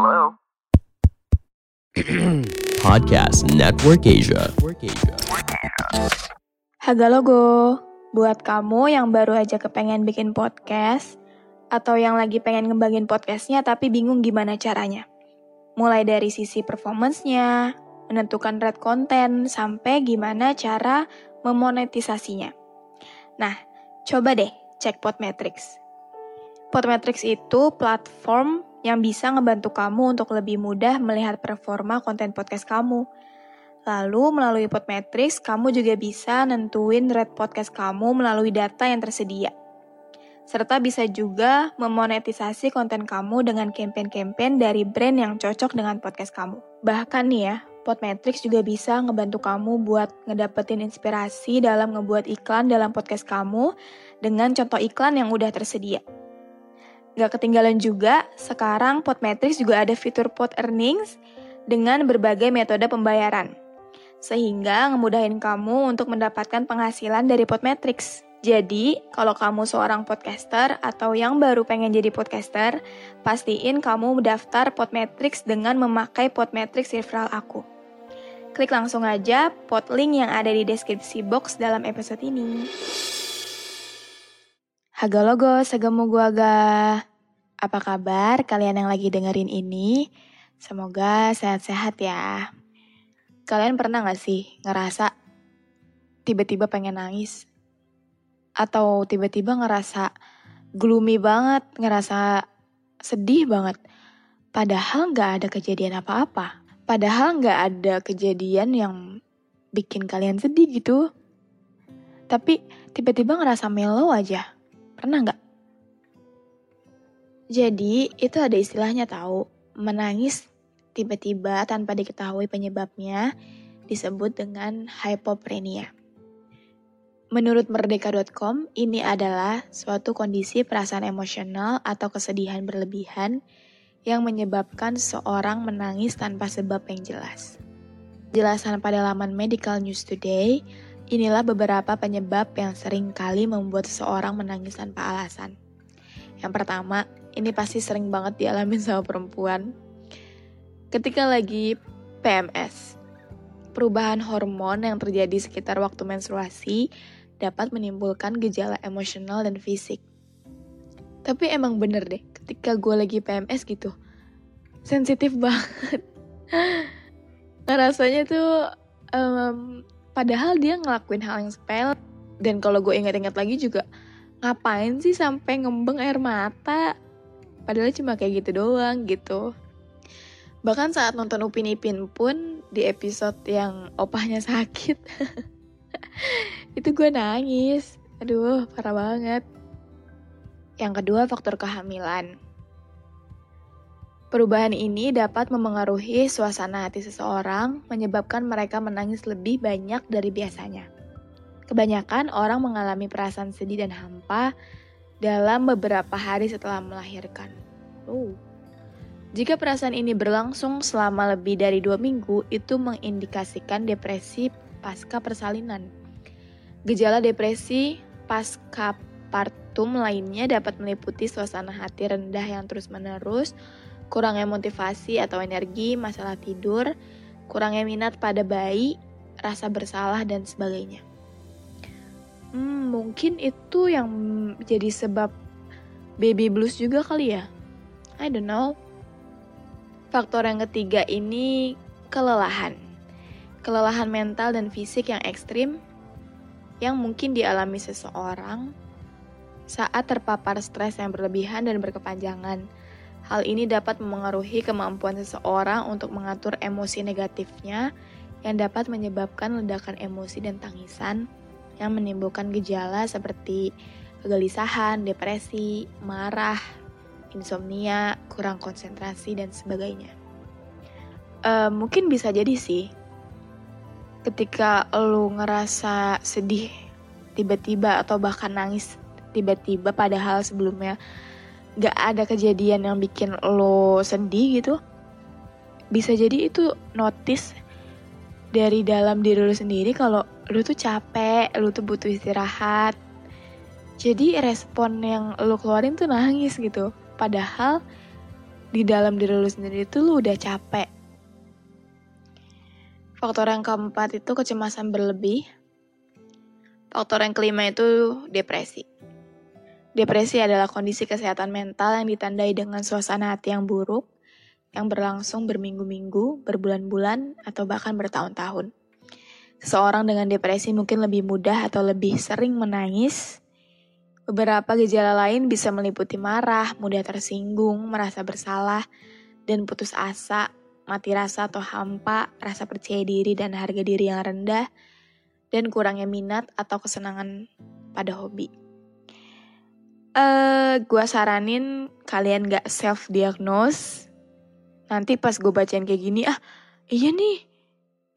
Hello? Podcast Network Asia. Haga logo, buat kamu yang baru aja kepengen bikin podcast, atau yang lagi pengen ngembangin podcastnya tapi bingung gimana caranya. Mulai dari sisi performance-nya, menentukan red content, sampai gimana cara memonetisasinya. Nah, coba deh cek Podmetrics. Podmetrics itu platform yang bisa ngebantu kamu untuk lebih mudah melihat performa konten podcast kamu. Lalu melalui Podmetrics, kamu juga bisa nentuin rate podcast kamu melalui data yang tersedia serta bisa juga memonetisasi konten kamu dengan campaign-campaign dari brand yang cocok dengan podcast kamu. Bahkan nih ya, Podmetrics juga bisa ngebantu kamu buat ngedapetin inspirasi dalam ngebuat iklan dalam podcast kamu dengan contoh iklan yang udah tersedia. Gak ketinggalan juga, sekarang Podmetrics juga ada fitur Pod Earnings dengan berbagai metode pembayaran. Sehingga ngemudahin kamu untuk mendapatkan penghasilan dari Podmetrics. Jadi, kalau kamu seorang podcaster atau yang baru pengen jadi podcaster, pastiin kamu mendaftar Podmetrics dengan memakai Podmetrics referral aku. Klik langsung aja pot link yang ada di deskripsi box dalam episode ini. Haga logo, segemu gua aga. Apa kabar kalian yang lagi dengerin ini? Semoga sehat-sehat ya. Kalian pernah gak sih ngerasa tiba-tiba pengen nangis? atau tiba-tiba ngerasa gloomy banget, ngerasa sedih banget. Padahal nggak ada kejadian apa-apa. Padahal nggak ada kejadian yang bikin kalian sedih gitu. Tapi tiba-tiba ngerasa mellow aja. Pernah nggak? Jadi itu ada istilahnya tahu. Menangis tiba-tiba tanpa diketahui penyebabnya disebut dengan hypoprenia. Menurut merdeka.com, ini adalah suatu kondisi perasaan emosional atau kesedihan berlebihan yang menyebabkan seorang menangis tanpa sebab yang jelas. Jelasan pada laman Medical News Today, inilah beberapa penyebab yang sering kali membuat seseorang menangis tanpa alasan. Yang pertama, ini pasti sering banget dialami sama perempuan. Ketika lagi PMS, perubahan hormon yang terjadi sekitar waktu menstruasi dapat menimbulkan gejala emosional dan fisik. Tapi emang bener deh, ketika gue lagi PMS gitu, sensitif banget. Rasanya tuh, um, padahal dia ngelakuin hal yang sepele. Dan kalau gue ingat-ingat lagi juga, ngapain sih sampai ngembeng air mata? Padahal cuma kayak gitu doang gitu. Bahkan saat nonton Upin Ipin pun di episode yang opahnya sakit. itu gue nangis aduh parah banget yang kedua faktor kehamilan Perubahan ini dapat memengaruhi suasana hati seseorang, menyebabkan mereka menangis lebih banyak dari biasanya. Kebanyakan orang mengalami perasaan sedih dan hampa dalam beberapa hari setelah melahirkan. Oh. Jika perasaan ini berlangsung selama lebih dari dua minggu, itu mengindikasikan depresi pasca persalinan. Gejala depresi pasca partum lainnya dapat meliputi suasana hati rendah yang terus-menerus, kurangnya motivasi atau energi, masalah tidur, kurangnya minat pada bayi, rasa bersalah, dan sebagainya. Hmm, mungkin itu yang jadi sebab baby blues juga kali ya. I don't know. Faktor yang ketiga ini kelelahan. Kelelahan mental dan fisik yang ekstrim yang mungkin dialami seseorang saat terpapar stres yang berlebihan dan berkepanjangan. Hal ini dapat memengaruhi kemampuan seseorang untuk mengatur emosi negatifnya yang dapat menyebabkan ledakan emosi dan tangisan yang menimbulkan gejala seperti kegelisahan, depresi, marah, insomnia, kurang konsentrasi, dan sebagainya. Uh, mungkin bisa jadi sih, ketika lu ngerasa sedih tiba-tiba atau bahkan nangis tiba-tiba padahal sebelumnya gak ada kejadian yang bikin lo sedih gitu, bisa jadi itu notice dari dalam diri lo sendiri kalau lo tuh capek, lo tuh butuh istirahat, jadi respon yang lo keluarin tuh nangis gitu. Padahal di dalam diri lo sendiri itu lo udah capek. Faktor yang keempat itu kecemasan berlebih. Faktor yang kelima itu depresi. Depresi adalah kondisi kesehatan mental yang ditandai dengan suasana hati yang buruk, yang berlangsung berminggu-minggu, berbulan-bulan, atau bahkan bertahun-tahun. Seseorang dengan depresi mungkin lebih mudah atau lebih sering menangis, Beberapa gejala lain bisa meliputi marah, mudah tersinggung, merasa bersalah, dan putus asa, mati rasa atau hampa, rasa percaya diri dan harga diri yang rendah, dan kurangnya minat atau kesenangan pada hobi. Uh, gua saranin kalian gak self-diagnose. Nanti pas gue bacain kayak gini, ah iya nih,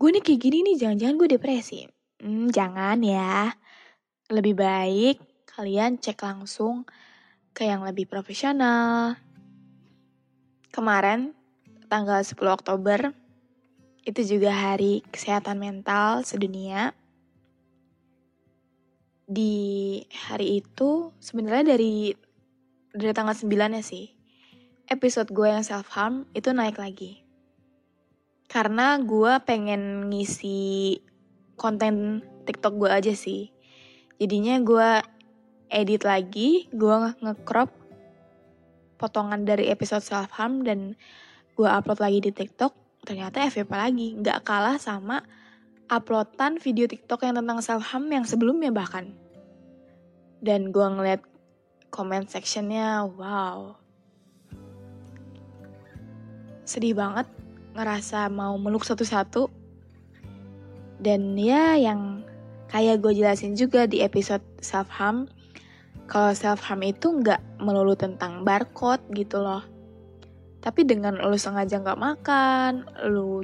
gue nih kayak gini nih, jangan-jangan gue depresi. Hmm, jangan ya. Lebih baik kalian cek langsung ke yang lebih profesional. Kemarin, tanggal 10 Oktober, itu juga hari kesehatan mental sedunia. Di hari itu, sebenarnya dari dari tanggal 9 ya sih, episode gue yang self-harm itu naik lagi. Karena gue pengen ngisi konten TikTok gue aja sih. Jadinya gue edit lagi, gue nge-crop potongan dari episode self harm dan gue upload lagi di TikTok. Ternyata FYP lagi, nggak kalah sama uploadan video TikTok yang tentang self harm yang sebelumnya bahkan. Dan gue ngeliat comment sectionnya, wow. Sedih banget, ngerasa mau meluk satu-satu. Dan ya yang kayak gue jelasin juga di episode self harm, kalau self harm itu nggak melulu tentang barcode gitu loh. Tapi dengan lu sengaja nggak makan, lu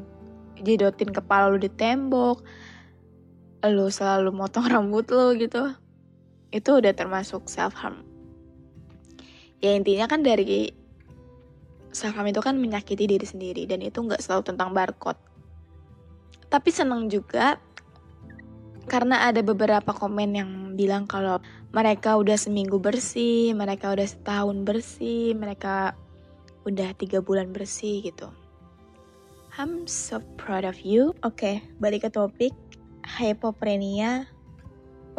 jidotin kepala lu di tembok, lu selalu motong rambut lu gitu, itu udah termasuk self harm. Ya intinya kan dari self harm itu kan menyakiti diri sendiri dan itu nggak selalu tentang barcode. Tapi seneng juga karena ada beberapa komen yang bilang kalau mereka udah seminggu bersih, mereka udah setahun bersih, mereka udah tiga bulan bersih gitu. I'm so proud of you. Oke, okay, balik ke topik hypoprenia.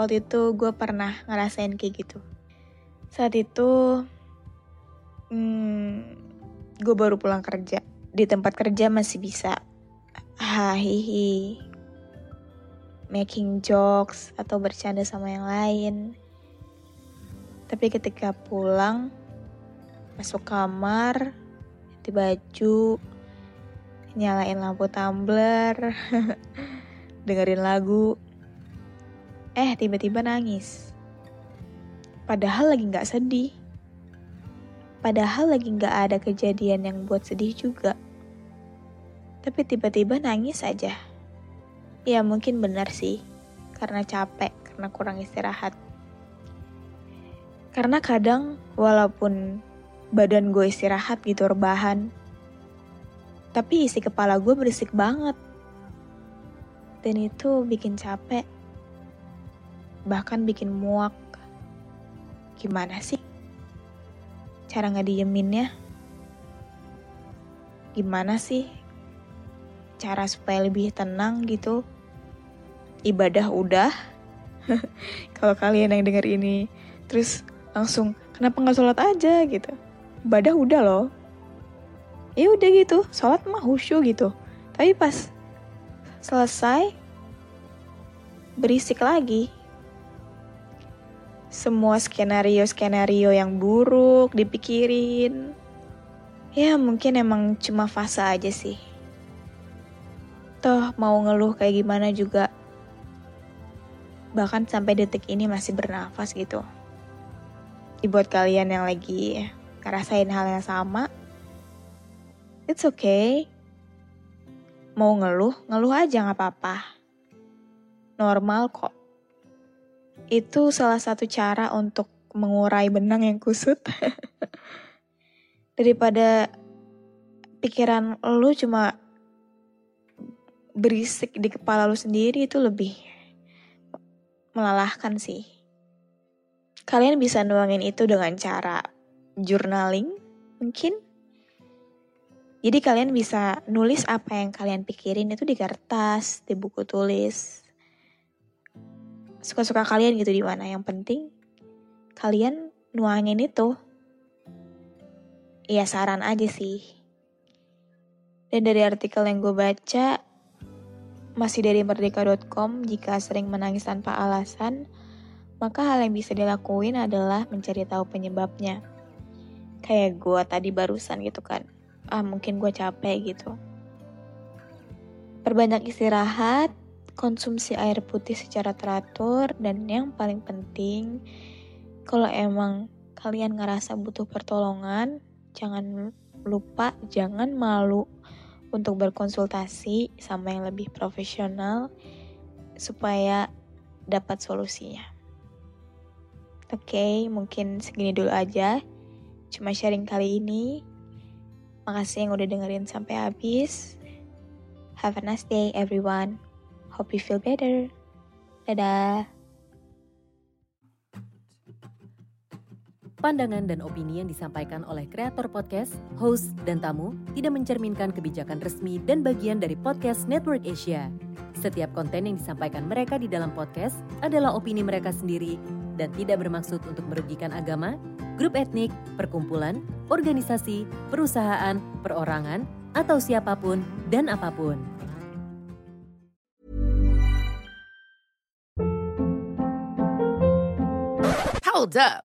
Waktu itu gue pernah ngerasain kayak gitu. Saat itu, hmm, gue baru pulang kerja. Di tempat kerja masih bisa hahihi making jokes atau bercanda sama yang lain. Tapi ketika pulang, masuk kamar, ganti baju, nyalain lampu tumbler, dengerin lagu, eh tiba-tiba nangis. Padahal lagi gak sedih. Padahal lagi gak ada kejadian yang buat sedih juga. Tapi tiba-tiba nangis aja. Ya mungkin benar sih, karena capek, karena kurang istirahat. Karena kadang walaupun badan gue istirahat gitu rebahan, tapi isi kepala gue berisik banget. Dan itu bikin capek, bahkan bikin muak. Gimana sih? Cara ngedieminnya? Gimana sih? Cara supaya lebih tenang gitu? Ibadah udah? Kalau kalian yang denger ini terus langsung kenapa nggak sholat aja? gitu. Ibadah udah loh ya udah gitu sholat mah khusyuk gitu tapi pas selesai berisik lagi semua skenario-skenario yang buruk dipikirin ya mungkin emang cuma fase aja sih Toh mau ngeluh kayak gimana juga. Bahkan sampai detik ini masih bernafas gitu. Buat kalian yang lagi ngerasain hal yang sama, it's okay. Mau ngeluh, ngeluh aja gak apa-apa. Normal kok. Itu salah satu cara untuk mengurai benang yang kusut. Daripada pikiran lu cuma berisik di kepala lu sendiri itu lebih melelahkan sih. Kalian bisa nuangin itu dengan cara journaling mungkin. Jadi kalian bisa nulis apa yang kalian pikirin itu di kertas, di buku tulis. Suka-suka kalian gitu di mana. Yang penting kalian nuangin itu. Iya saran aja sih. Dan dari artikel yang gue baca, masih dari merdeka.com, jika sering menangis tanpa alasan, maka hal yang bisa dilakuin adalah mencari tahu penyebabnya. Kayak gue tadi barusan gitu kan. Ah mungkin gue capek gitu. Perbanyak istirahat, konsumsi air putih secara teratur, dan yang paling penting, kalau emang kalian ngerasa butuh pertolongan, jangan lupa, jangan malu untuk berkonsultasi sama yang lebih profesional supaya dapat solusinya. Oke, okay, mungkin segini dulu aja. Cuma sharing kali ini. Makasih yang udah dengerin sampai habis. Have a nice day everyone. Hope you feel better. Dadah. Pandangan dan opini yang disampaikan oleh kreator podcast, host, dan tamu tidak mencerminkan kebijakan resmi dan bagian dari podcast Network Asia. Setiap konten yang disampaikan mereka di dalam podcast adalah opini mereka sendiri dan tidak bermaksud untuk merugikan agama, grup etnik, perkumpulan, organisasi, perusahaan, perorangan, atau siapa pun dan apa pun. Hold up.